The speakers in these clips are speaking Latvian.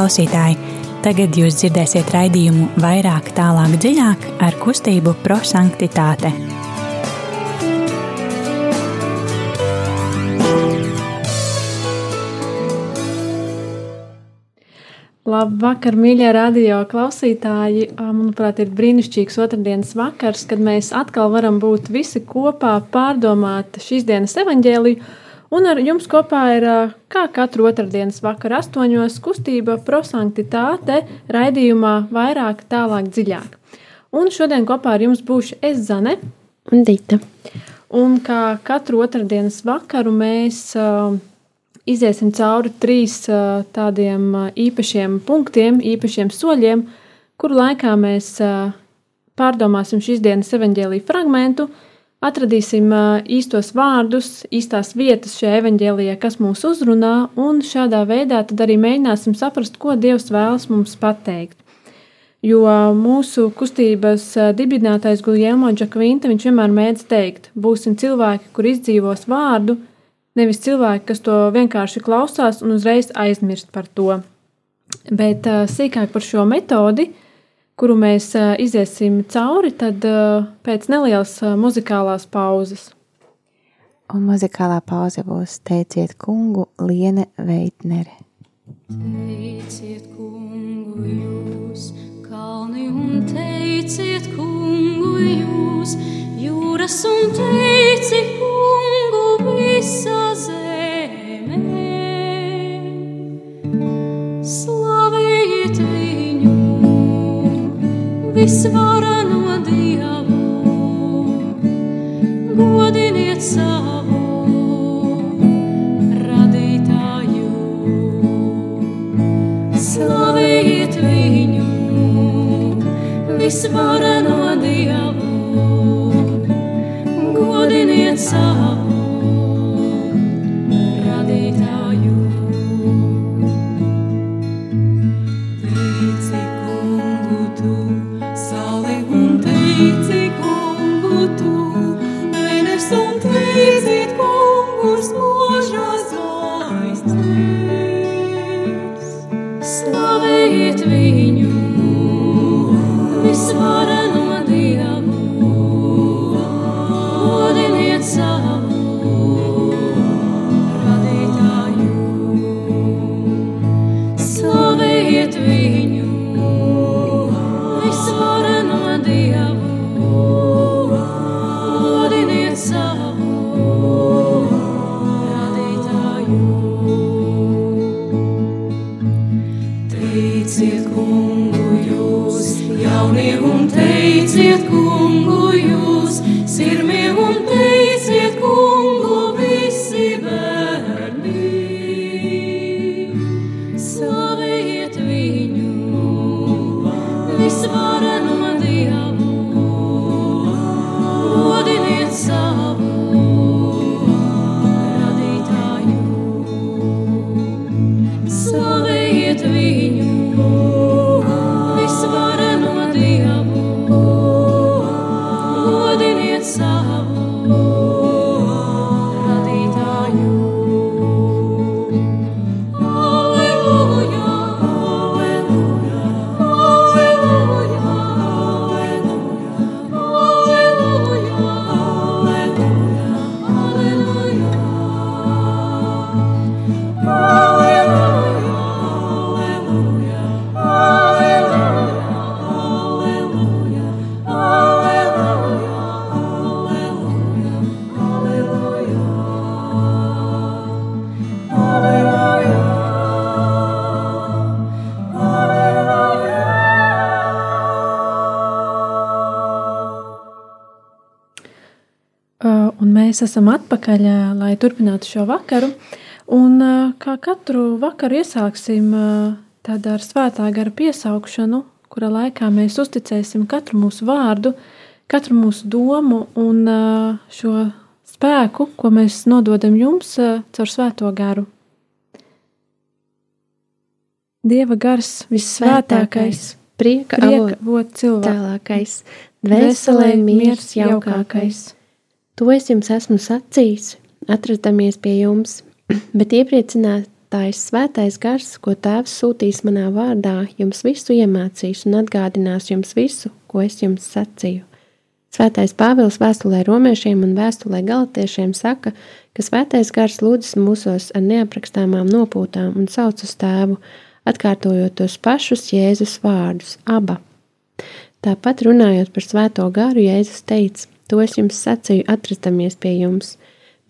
klausītāji! Tagad jūs dzirdēsiet raidījumu vairāk, tālāk, dziļāk ar kustību prosanktitāte. Labvakar, mīļie radio klausītāji! Manuprāt, ir brīnišķīgs otrdienas vakars, kad mēs atkal varam būt visi kopā, pārdomāt šīs dienas evaņģēliju Un ar jums kopā ir kā katru otrdienas vakaru astoņos kustība prosanktitāte raidījumā vairāk, tālāk, dziļāk. Un šodien kopā ar jums būšu es Zane un Dita. Un kā katru otrdienas vakaru mēs uh, iziesim cauri trīs uh, tādiem uh, īpašiem punktiem, īpašiem soļiem, kuru laikā mēs uh, pārdomāsim šīs dienas evaņģēlīju fragmentu, uh, Atradīsim īstos vārdus, īstās vietas šajā evanģēlijā, kas mūs uzrunā, un šādā veidā arī mēģināsim saprast, ko Dievs vēlas mums pateikt. Jo mūsu kustības dibinātājs Guljermo Džakvinta viņš vienmēr mēdz teikt, būsim cilvēki, kur izdzīvos vārdu, nevis cilvēki, kas to vienkārši klausās un uzreiz aizmirst par to. Bet sīkāk par šo metodi kuru mēs iziesim cauri, tad pēc nelielas muzikālās pauzes. Un muzikālā pauze būs Teiciet kungu Liene Veitnere. Teiciet kungu jūs, kalni un teiciet kungu jūs, jūras un teiciet kungu visa zeme. Visvarano Mēs esam atpakaļ, lai turpinātu šo vakaru. Un kā katru vakaru iesāksim ar svētā gara piesaukšanu, kura laikā mēs uzticēsim katru mūsu vārdu, katru mūsu domu un šo spēku, ko mēs nododam jums caur svēto garu. Dieva gars vissvētākais, prieka, prieka avot cilvēks, tālākais, dvēselē miers jaukākais. To es jums esmu sacījis, atrodamies pie jums, bet iepriecināt, Atgādinātājs svētais gars, ko tēvs sūtīs manā vārdā, jums visu iemācīs un atgādinās jums visu, ko es jums sacīju. Svētais Pāvils vēstulē romiešiem un vēstulē galotiešiem saka, ka svētais gars lūdzas mūsos ar neaprakstāmām nopūtām un sauc uz tēvu, atkārtojot tos pašus Jēzus vārdus - aba. Tāpat runājot par svēto garu, Jēzus teica: To es jums sacīju, atrastamies pie jums,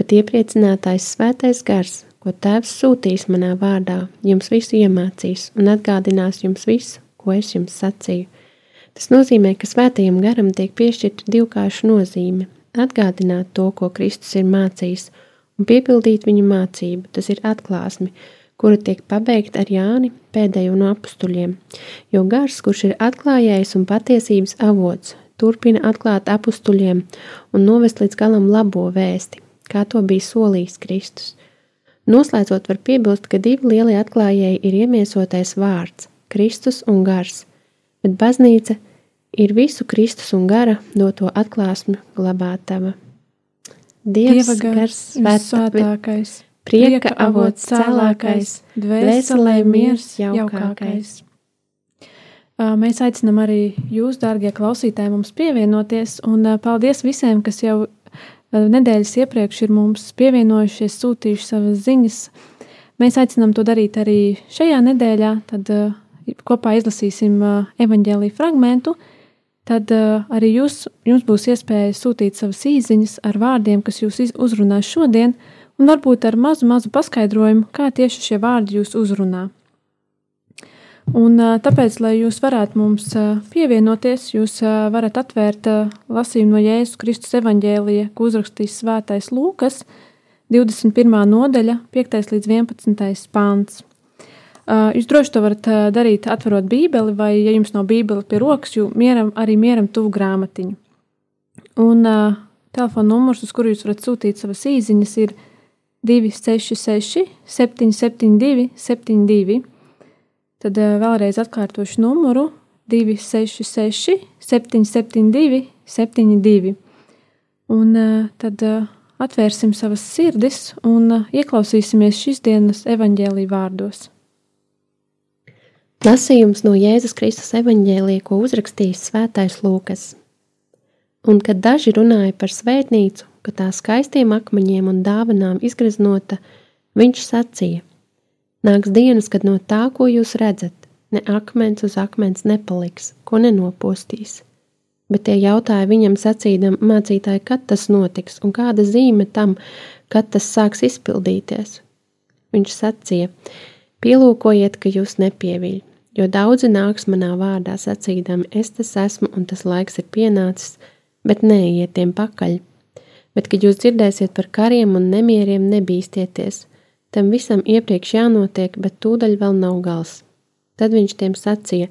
bet iepriecinātājs svētais gars, ko tēvs sūtīs manā vārdā, jums visu iemācīs un atgādinās jums visu, ko es jums sacīju. Tas nozīmē, ka svētajam garam tiek piešķirta divkārša nozīme - atgādināt to, ko Kristus ir mācījis, un piepildīt viņa mācību, tas ir atklāsmi, kura tiek pabeigta ar Jāni, pēdējo no apstuļiem, jo gars, kurš ir atklājējis un patiesības avots, turpina atklāt apstuļiem un novest līdz galam labo vēsti, kā to bija solījis Kristus. Noslēdzot, var piebilst, ka divi lielie atklājēji ir iemiesotais vārds - Kristus un gars, bet baznīca ir visu Kristus un gara doto atklāsmu glabātava. Dievs, Dieva gars, gars, svētā, svētākais, prieka avots cēlākais, dvēselē miers jaukākais. Ā, Mēs aicinām arī jūs, dārgie klausītāji, mums pievienoties, un paldies visiem, kas jau nedēļas iepriekš ir mums pievienojušies, sūtījuši savas ziņas. Mēs aicinām to darīt arī šajā nedēļā, tad kopā izlasīsim evaņģēlīju fragmentu, tad arī jūs, jums būs iespēja sūtīt savas īsiņas ar vārdiem, kas jūs uzrunās šodien, un varbūt ar mazu, mazu paskaidrojumu, kā tieši šie vārdi jūs uzrunā. Un, tāpēc, lai jūs varētu mums pievienoties, jūs varat atvērt lasījumu no Jēzus Kristus evaņģēlija, ko uzrakstīs Svētais Lūkas, 21. nodaļa, 5. līdz 11. pāns. Jūs droši to varat darīt, atverot Bībeli, vai, ja jums nav Bībele pie rokas, jo mieram, arī mieram tuvu grāmatiņu. Un telefona numurs, uz kuru jūs varat sūtīt savas īsiņas, ir 266, 772, 72. Tad uh, vēlreiz atkārtošu numuru 266, 772, 72. Un uh, tad uh, atvērsim savas sirdis un ieklausīsimies šīs dienas evaņģēlī vārdos. Lasījums no Jēzus Kristus evaņģēlija, ko uzrakstījis Svētais Lūkas. Un kad daži runāja par svētnīcu, ka tā skaistiem akmeņiem un dāvanām izgreznota, viņš sacīja: Nāks dienas, kad no tā, ko jūs redzat, ne akmens uz akmens nepaliks, ko nenopostīs. Bet tie jautāja viņam sacīdam, mācītāji, kad tas notiks un kāda zīme tam, kad tas sāks izpildīties. Viņš sacīja: Pielūkojiet, ka jūs nepieviļ, jo daudzi nāks manā vārdā sacīdami, es tas esmu un tas laiks ir pienācis, bet neiet tiem pakaļ. Bet, kad jūs dzirdēsiet par kariem un nemieriem, nebīsties. Tam visam iepriekš jānotiek, bet tūdaļ vēl nav gals. Tad viņš tiem sacīja: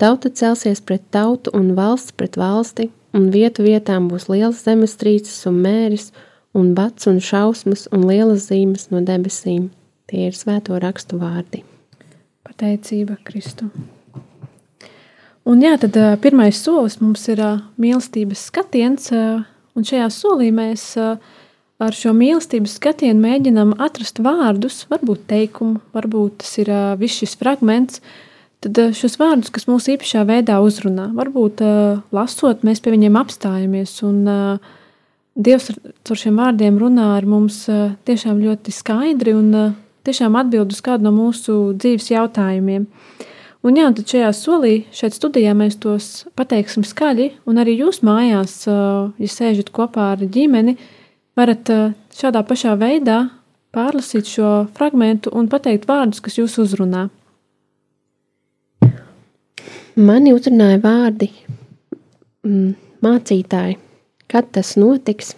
Tauta celsies pret tautu un valsts pret valsti, un vietu vietām būs liels zemestrīces un mēris, un bats un šausmas un lielas zīmes no debesīm. Tie ir svēto rakstu vārdi. Pateicība Kristu. Un jā, tad pirmais solis mums ir mīlestības skatiens, un šajā solī mēs ā, ar šo mīlestības skatienu mēģinām atrast vārdus, varbūt teikumu, varbūt tas ir viss šis fragments, tad šos vārdus, kas mūs īpašā veidā uzrunā, varbūt lasot, mēs pie viņiem apstājamies, un Dievs ar šiem vārdiem runā ar mums tiešām ļoti skaidri un tiešām atbild uz kādu no mūsu dzīves jautājumiem. Un jā, tad šajā solī, šeit studijā mēs tos pateiksim skaļi, un arī jūs mājās, ja sēžat kopā ar ģimeni, varat šādā pašā veidā pārlasīt šo fragmentu un pateikt vārdus, kas jūs uzrunā. Mani uzrunāja vārdi mm, mācītāji, kad tas notiks,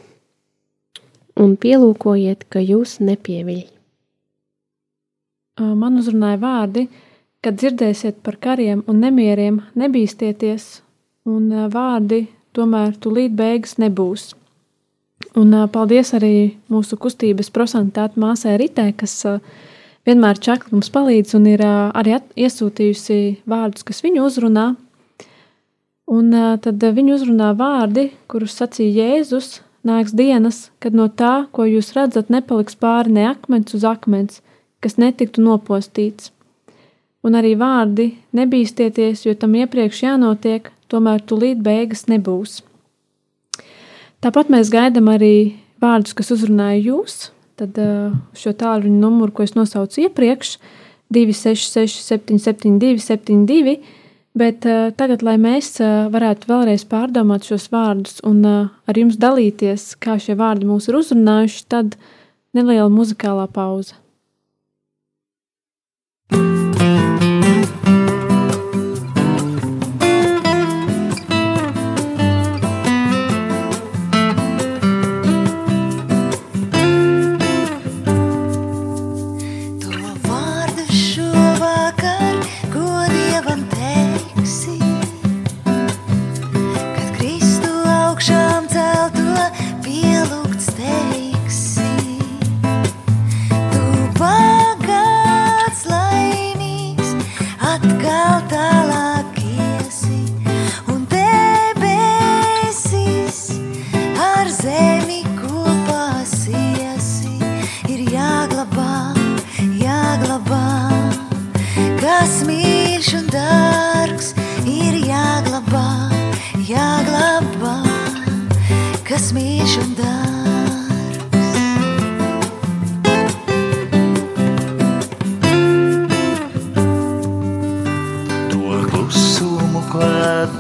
un pielūkojiet, ka jūs nepieviļ. Man uzrunāja vārdi, kad dzirdēsiet par kariem un nemieriem, nebīsties, un vārdi tomēr tūlīt beigas nebūs. Un paldies arī mūsu kustības procentāta māsai Ritē, kas vienmēr čakli mums palīdz un ir arī iesūtījusi vārdus, kas viņu uzrunā. Un tad viņu uzrunā vārdi, kurus sacīja Jēzus, nāks dienas, kad no tā, ko jūs redzat, nepaliks pāri ne akmens uz akmens, kas netiktu nopostīts. Un arī vārdi nebīstieties, jo tam iepriekš jānotiek, tomēr tūlīt beigas nebūs. Tāpat mēs gaidām arī vārdus, kas uzrunāja jūs, tad uh, šo tālruņa numuru, ko es nosaucu iepriekš, 266, 772, 72 Bet uh, tagad, lai mēs uh, varētu vēlreiz pārdomāt šos vārdus un uh, ar jums dalīties, kā šie vārdi mūs ir uzrunājuši, tad neliela muzikālā pauze. To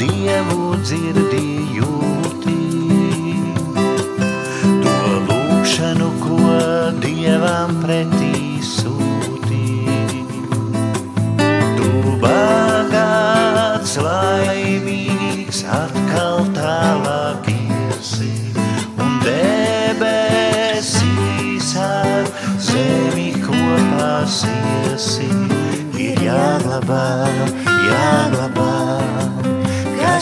dievu dzirdi jūti, to lūkšanu, ko dievam pretī sūti. Tu bagāts, laimīgs, atkal tālāk iesi, un debesīs ar zemi kopā siesi. Ir jāglabā, jāglabā,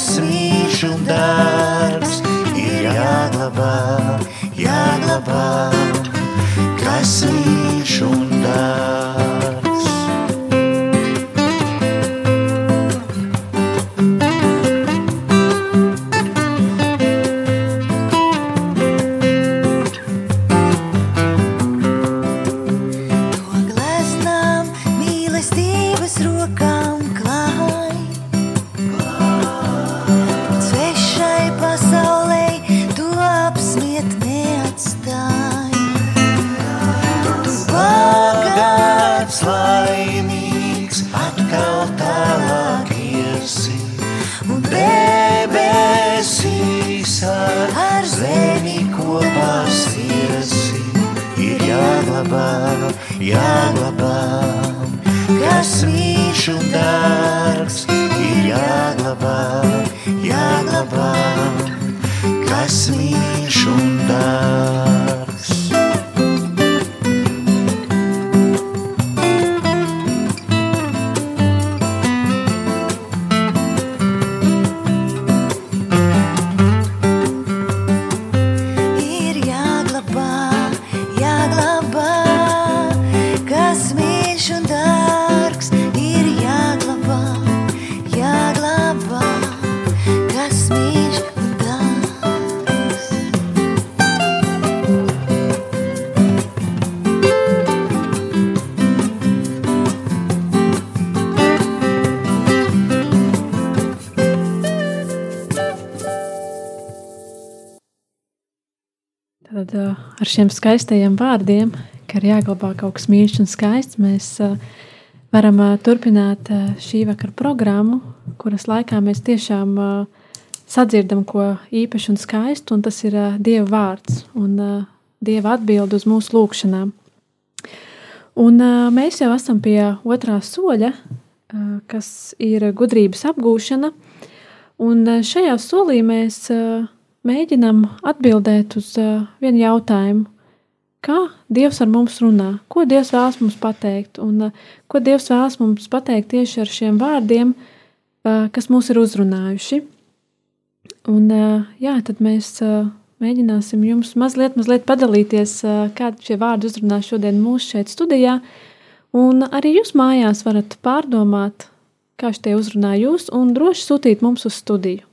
kas mīļš un dārgs, ir jāglabā, jāglabā, kas mīļš un jāglabā, kas mīļš un dārgs, ir jāglabā, jāglabā, kas mīļš un dārgs. Ar šiem skaistajiem vārdiem, ka ir jāglabā kaut kas mīļš un skaists, mēs uh, varam uh, turpināt uh, šī vakara programmu, kuras laikā mēs tiešām sadzirdam ko īpašu un skaistu, un tas ir Dieva vārds un Dieva atbild uz mūsu lūgšanām. Un mēs jau esam pie otrā soļa, kas ir gudrības apgūšana, un šajā solī mēs uh, mēģinam atbildēt uz uh, vienu jautājumu. Kā Dievs ar mums runā? Ko Dievs vēlas mums pateikt? Un uh, ko Dievs vēlas mums pateikt tieši ar šiem vārdiem, uh, kas mūs ir uzrunājuši? Un, uh, jā, tad mēs uh, mēģināsim jums mazliet, mazliet padalīties, uh, kādi šie vārdi uzrunā šodien mūsu šeit studijā. Un arī jūs mājās varat pārdomāt, kā šie uzrunā jūs, un droši sūtīt mums uz studiju.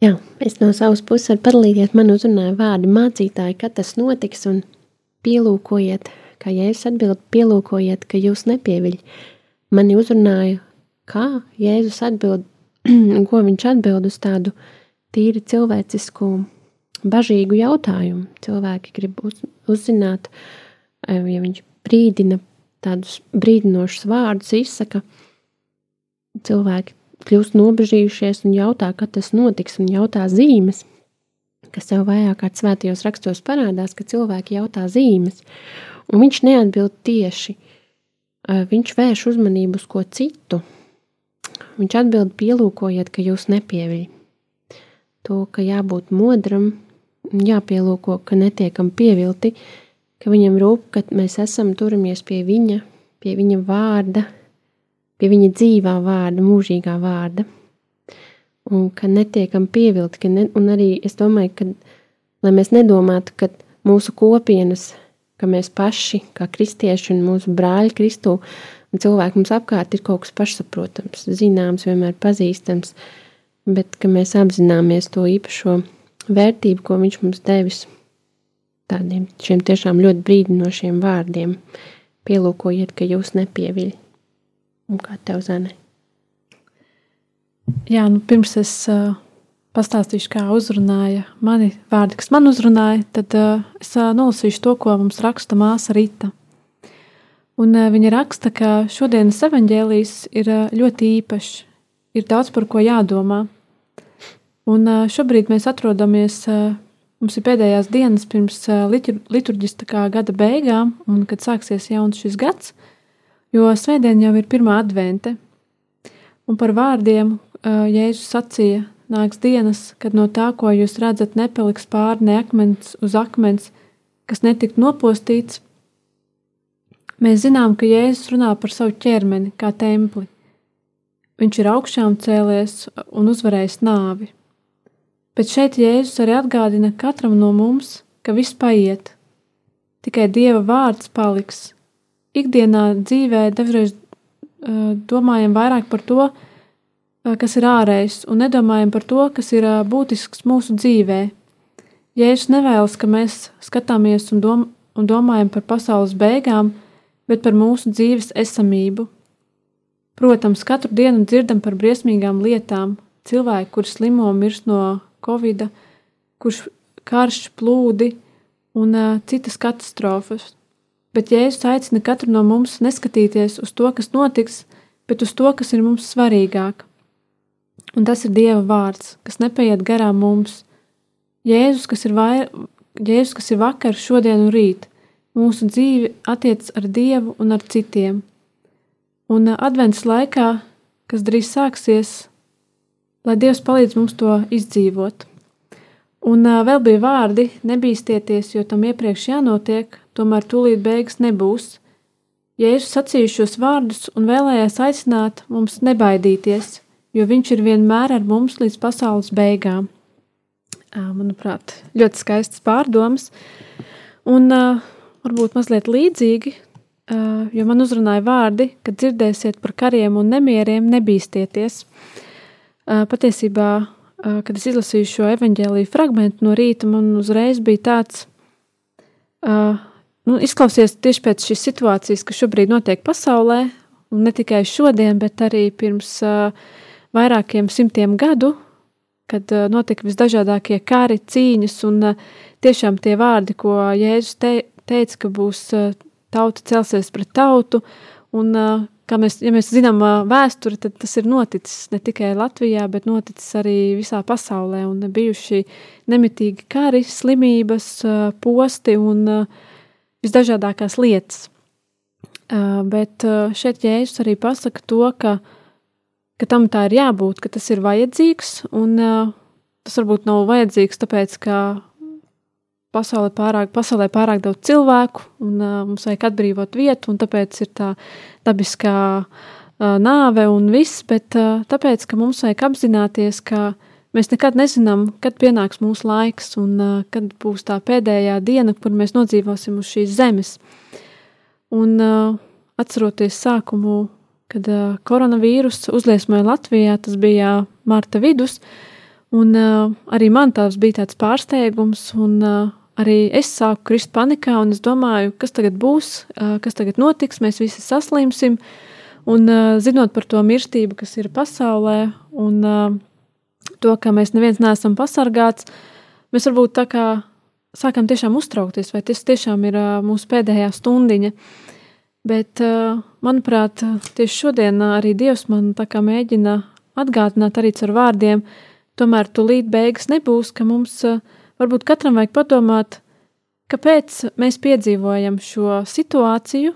Jā, es no savas puses varu padalīties. Man uzrunāja vārdi mācītāji, kad tas notiks. Un pielūkojiet, kā Jēzus atbild, pielūkojiet, ka jūs nepieviļ. Mani uzrunāja, kā Jēzus atbild, ko viņš atbild uz tādu tīri cilvēcisku, bažīgu jautājumu. Cilvēki grib uz, uzzināt, ja viņš brīdina tādus brīdinošus vārdus, izsaka, cilvēki kļūst nobežījušies un jautā, kad tas notiks, un jautā zīmes, kas jau vairāk kārt svētajos rakstos parādās, ka cilvēki jautā zīmes, un viņš neatbild tieši. Viņš vērš uzmanību uz ko citu. Viņš atbild, pielūkojiet, ka jūs nepieviļ. To, ka jābūt modram, jāpielūko, ka netiekam pievilti, ka viņam rūp, ka mēs esam turamies pie viņa, pie viņa vārda, pie viņa dzīvā vārda, mūžīgā vārda. Un ka netiekam pievilti, ka ne, un arī es domāju, ka, lai mēs nedomātu, ka mūsu kopienas, ka mēs paši, kā kristieši un mūsu brāļi Kristū, un cilvēki mums apkārt ir kaut kas pašsaprotams, zināms, vienmēr pazīstams, bet ka mēs apzināmies to īpašo vērtību, ko viņš mums devis tādiem šiem tiešām ļoti brīdinošiem vārdiem. Pielūkojiet, ka jūs nepieviļ. Un kā tev zina? Jā, nu pirms es uh, pastāstīšu, kā uzrunāja mani vārdi, kas man uzrunāja, tad uh, es uh, nolasīšu to, ko mums raksta māsa Rita. Un uh, viņa raksta, ka šodienas evaņģēlijs ir uh, ļoti īpašs, ir daudz par ko jādomā. Un uh, šobrīd mēs atrodamies, uh, mums ir pēdējās dienas pirms uh, litur, liturģiskā gada beigām, un kad sāksies jauns šis gads, jo svētdien jau ir pirmā advente. Un par vārdiem Jēzus sacīja, nāks dienas, kad no tā, ko jūs redzat, nepaliks pāri ne akmens uz akmens, kas netikt nopostīts. Mēs zinām, ka Jēzus runā par savu ķermeni kā templi. Viņš ir augšām cēlies un uzvarējis nāvi. Bet šeit Jēzus arī atgādina katram no mums, ka viss paiet, tikai Dieva vārds paliks, ikdienā dzīvē dažreiz uh, domājam vairāk par to, uh, kas ir ārējs, un nedomājam par to, kas ir uh, būtisks mūsu dzīvē. Jēzus nevēlas, ka mēs skatāmies un, dom un domājam par pasaules beigām, bet par mūsu dzīves esamību. Protams, katru dienu dzirdam par briesmīgām lietām, cilvēku, kurš slimo mirst no covid, kurš karš, plūdi un uh, citas katastrofas bet Jēzus aicina katru no mums neskatīties uz to, kas notiks, bet uz to, kas ir mums svarīgāk. Un tas ir Dieva vārds, kas nepaiet garām mums. Jēzus, kas ir, vair, Jēzus, kas ir vakar, šodien un rīt, mūsu dzīve attiecas ar Dievu un ar citiem. Un uh, advents laikā, kas drīz sāksies, lai Dievs palīdz mums to izdzīvot. Un uh, vēl bija vārdi: nebīsties, jo tam iepriekš jānotiek, tomēr tūlīt beigas nebūs. Jēzus sacīja šos vārdus un vēlējās aicināt mums nebaidīties, jo viņš ir vienmēr ar mums līdz pasaules beigām. Manuprāt, ļoti skaists pārdoms, un uh, varbūt mazliet līdzīgi, uh, jo man uzrunāja vārdi, kad dzirdēsiet par kariem un nemieriem, nebīsties. Uh, patiesībā kad es izlasīju šo evanģēlīju fragment no rīta, man uzreiz bija tāds, uh, nu, izklausies tieši pēc šīs situācijas, kas šobrīd notiek pasaulē, un ne tikai šodien, bet arī pirms uh, vairākiem simtiem gadu, kad uh, notika visdažādākie kari, cīņas, un uh, tiešām tie vārdi, ko Jēzus te, teica, ka būs uh, tauta celsies pret tautu, un uh, kā mēs, ja mēs zinām vēsturi, tad tas ir noticis ne tikai Latvijā, bet noticis arī visā pasaulē, un bijuši nemitīgi kari, slimības, posti un visdažādākās lietas. Bet šeit Jēzus arī pasaka to, ka, ka tam tā ir jābūt, ka tas ir vajadzīgs, un tas varbūt nav vajadzīgs tāpēc, ka pasaulē pārāk, pasaulē pārāk daudz cilvēku, un uh, mums vajag atbrīvot vietu, un tāpēc ir tā dabiskā uh, nāve un viss, bet uh, tāpēc, ka mums vajag apzināties, ka mēs nekad nezinām, kad pienāks mūsu laiks, un uh, kad būs tā pēdējā diena, kur mēs nodzīvosim uz šīs zemes. Un uh, atceroties sākumu, kad uh, koronavīrus uzliesmoja Latvijā, tas bija Marta vidus, un uh, arī man tās bija tāds pārsteigums, un uh, arī es sāku krist panikā, un es domāju, kas tagad būs, uh, kas tagad notiks, mēs visi saslimsim. Un uh, zinot par to mirstību, kas ir pasaulē, un uh, to, ka mēs neviens neesam pasargāts, mēs varbūt tā kā sākam tiešām uztraukties, vai tas tiešām ir mūsu pēdējā stundiņa. Bet, manuprāt, tieši šodien arī Dievs man tā kā mēģina atgādināt arī ar vārdiem, tomēr tūlīt beigas nebūs, ka mums varbūt katram vajag padomāt, kāpēc mēs piedzīvojam šo situāciju,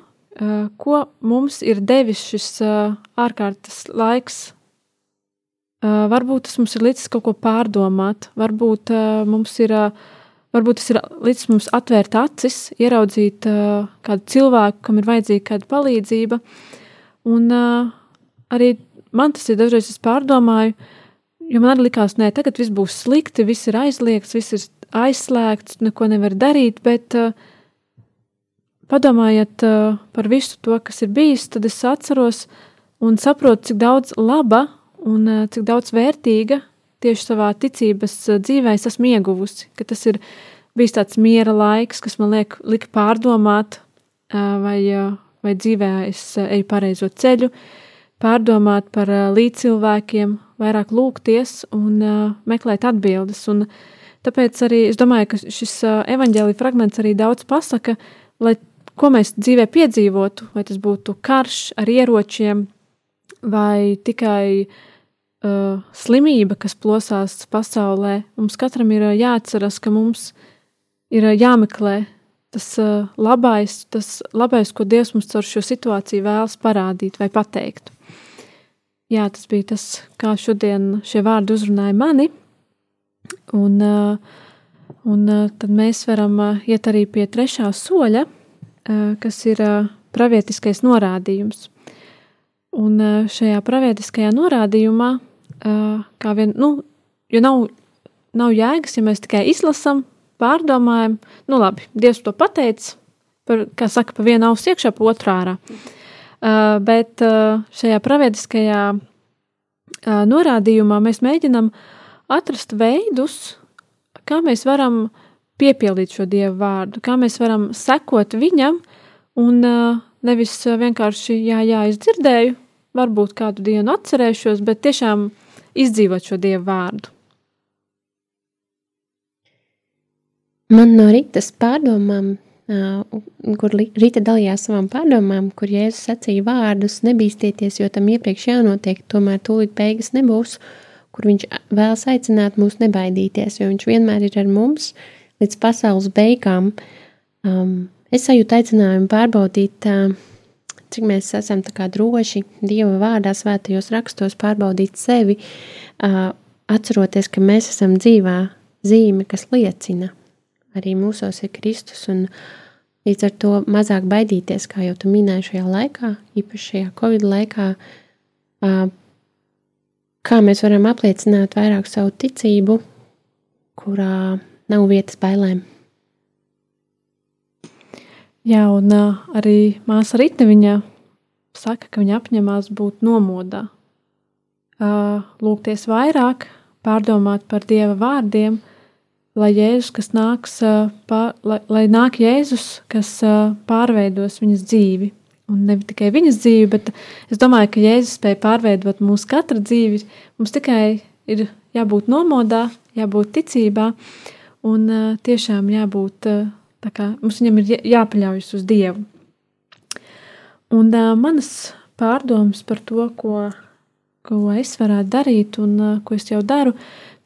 ko mums ir devis šis ārkārtas laiks. Uh, varbūt tas mums ir līdz kaut ko pārdomāt, varbūt uh, mums ir uh, Varbūt tas ir līdz mums atvērt acis, ieraudzīt uh, kādu cilvēku, kam ir vajadzīga kāda palīdzība. Un uh, arī man tas ir dažreiz, es pārdomāju, jo man arī likās, nē, tagad viss būs slikti, viss ir aizliegts, viss ir aizslēgts, neko nevar darīt, bet uh, padomājiet uh, par visu to, kas ir bijis, tad es atceros un saprotu, cik daudz laba un uh, cik daudz vērtīga tieši savā ticības eh, dzīvē es esmu ieguvusi, tas ir bijis tāds miera laiks, kas man liek, lika pārdomāt, eh, vai, eh, vai dzīvē es eju pareizo ceļu, pārdomāt par līdzcilvēkiem, vairāk lūgties un meklēt atbildes. Un tāpēc arī es domāju, ka šis evaņģēlī fragments arī daudz pasaka, lai ko mēs dzīvē piedzīvotu, vai tas būtu karš ar ieročiem, vai tikai uh, uh, slimība, kas plosās pasaulē, mums katram ir uh, jāatceras, ka mums ir uh, jāmeklē tas uh, labais, tas labais, ko Dievs mums caur šo situāciju vēlas parādīt vai pateikt. Jā, tas bija tas, kā šodien šie vārdi uzrunāja mani, un, uh, un uh, tad mēs varam uh, iet arī pie trešā soļa, kas ir pravietiskais norādījums. Un šajā pravietiskajā norādījumā kā vien, nu, jo nav, nav jēgas, ja mēs tikai izlasām, pārdomājam, nu labi, Dievs to pateica, par, kā saka, pa vienu ausu iekšā, pa otrā ārā. Uh, bet uh, šajā pravietiskajā uh, norādījumā mēs mēģinam atrast veidus, kā mēs varam piepildīt šo Dievu vārdu, kā mēs varam sekot viņam un uh, nevis vienkārši, jā, jā, es dzirdēju, varbūt kādu dienu atcerēšos, bet tiešām izdzīvot šo dievu vārdu? Man no rītas pārdomām, kur Rīta dalījās savām pārdomām, kur Jēzus sacīja vārdus, nebīsties, jo tam iepriekš jānotiek, tomēr tūlīt beigas nebūs, kur viņš vēlas aicināt mūs nebaidīties, jo viņš vienmēr ir ar mums līdz pasaules beigām. Um, es sajūtu aicinājumu pārbaudīt uh, cik mēs esam droši Dieva vārdā, svētajos rakstos, pārbaudīt sevi, atceroties, ka mēs esam dzīvā zīme, kas liecina, arī mūsos ir Kristus. Un līdz ar to mazāk baidīties, kā jau tu minēji šajā laikā, īpaši šajā Covid laikā, kā mēs varam apliecināt vairāk savu ticību, kurā nav vietas bailēm. Jā, un arī māsa Rīta viņa saka, ka viņa apņemās būt nomodā, lūgties vairāk, pārdomāt par Dieva vārdiem, lai Jēzus, kas nāks, pār, lai, lai nāk Jēzus, kas pārveidos viņas dzīvi. Un ne tikai viņas dzīvi, bet es domāju, ka Jēzus spēja pārveidot mūsu katra dzīvi. Mums tikai ir jābūt nomodā, jābūt ticībā un tiešām jābūt uh, kā, mums viņam ir jāpaļaujas uz Dievu. Un uh, manas pārdomas par to, ko, ko es varētu darīt un uh, ko es jau daru,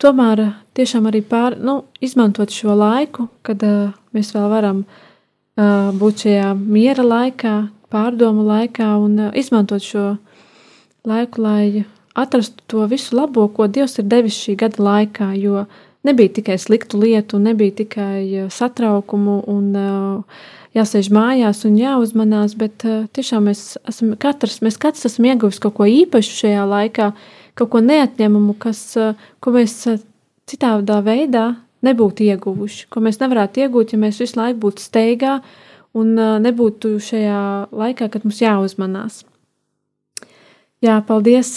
tomēr uh, tiešām arī pār, nu, izmantot šo laiku, kad uh, mēs vēl varam uh, būt šajā miera laikā, pārdomu laikā un uh, izmantot šo laiku, lai atrastu to visu labo, ko Dievs ir devis šī gada laikā, jo uh, nebija tikai sliktu lietu, nebija tikai eh, satraukumu un uh, jāsēž mājās un jāuzmanās, bet uh, tiešām mēs esam katrs, mēs katrs esam ieguvis kaut ko īpašu šajā laikā, kaut ko neatņemamu, kas, ko mēs citādā veidā nebūtu ieguvuši, ko mēs nevarētu iegūt, ja mēs visu laiku būtu steigā un nebūtu šajā laikā, kad mums jāuzmanās. Jā, paldies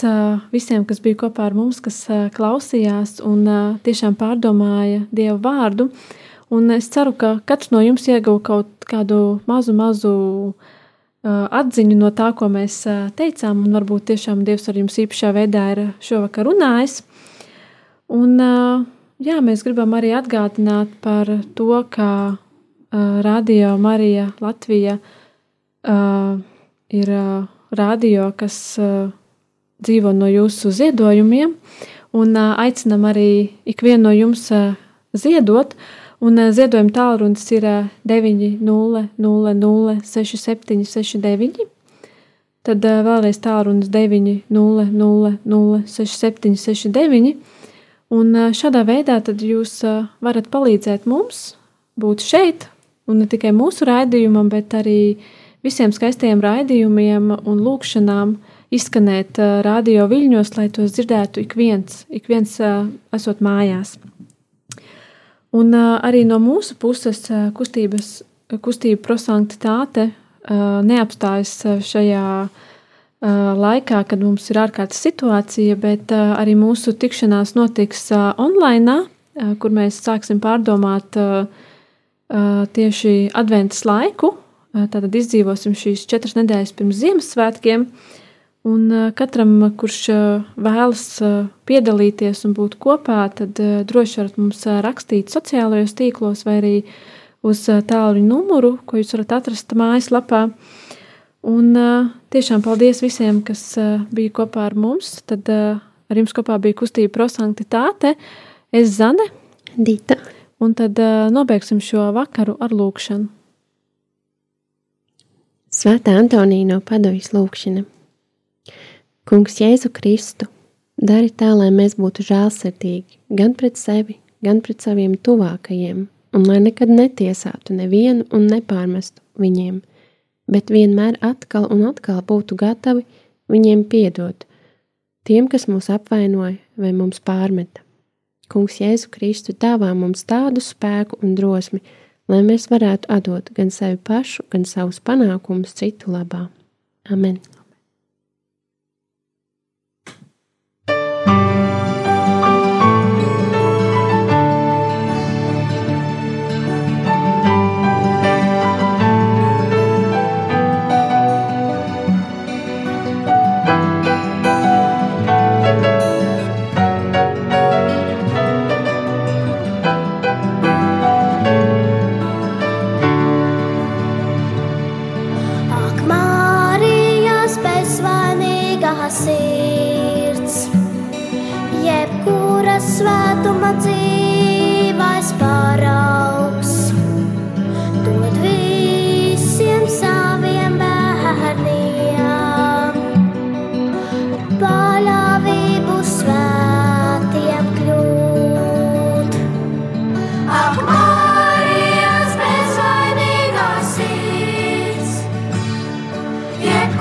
visiem, kas bija kopā ar mums, kas klausījās un tiešām pārdomāja Dievu vārdu. Un es ceru, ka katrs no jums ieguva kaut kādu mazu, mazu atziņu no tā, ko mēs teicām, un varbūt tiešām Dievs ar jums īpašā veidā ir šovakar runājis. Un, jā, mēs gribam arī atgādināt par to, ka Radio Marija Latvija ir radio, kas uh, dzīvo no jūsu ziedojumiem, un uh, aicinam arī ikvienu no jums uh, ziedot. Un uh, ziedojuma tālrunis ir uh, 900-6769. Tad uh, vēlreiz tālrunis 900-6769. Un uh, šādā veidā jūs uh, varat palīdzēt mums būt šeit, un ne tikai mūsu raidījumam, bet arī visiem skaistiem raidījumiem un lūkšanām izskanēt uh, radio viļņos, lai tos dzirdētu ik viens, ik viens uh, esot mājās. Un uh, arī no mūsu puses kustības, kustība prosanktitāte neapstājas šajā laikā, kad mums ir ārkārtas situācija, bet arī mūsu tikšanās notiks online, kur mēs sāksim pārdomāt tieši adventas laiku. Tātad izdzīvosim šīs četras nedēļas pirms Ziemassvētkiem. Un katram, kurš vēlas piedalīties un būt kopā, tad droši varat mums rakstīt sociālajos tīklos vai arī uz tālruņa numuru, ko jūs varat atrast mājaslapā. Un tiešām paldies visiem, kas bija kopā ar mums. Tad ar jums kopā bija kustība prosanktitāte, es Zane, Dita. Un tad nobeigsim šo vakaru ar lūkšanu. Svētā Antonija no Padovijas lūkšana. Kungs, Jēzu Kristu, dari tā, lai mēs būtu žēlsirdīgi gan pret sevi, gan pret saviem tuvākajiem, un lai nekad netiesātu nevienu un nepārmestu viņiem, bet vienmēr atkal un atkal būtu gatavi viņiem piedot, tiem, kas mūs apvainoja vai mums pārmeta. Kungs, Jēzu Kristu, dāvā mums tādu spēku un drosmi, lai mēs varētu atdot gan sevi pašu, gan savus panākumus citu labā. Amen!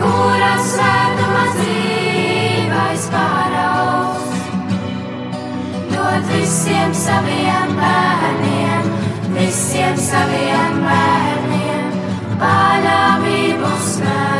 kurā svētuma dzīvais paraugs. Dod visiem saviem bērniem, visiem saviem bērniem, paļāvību spēku.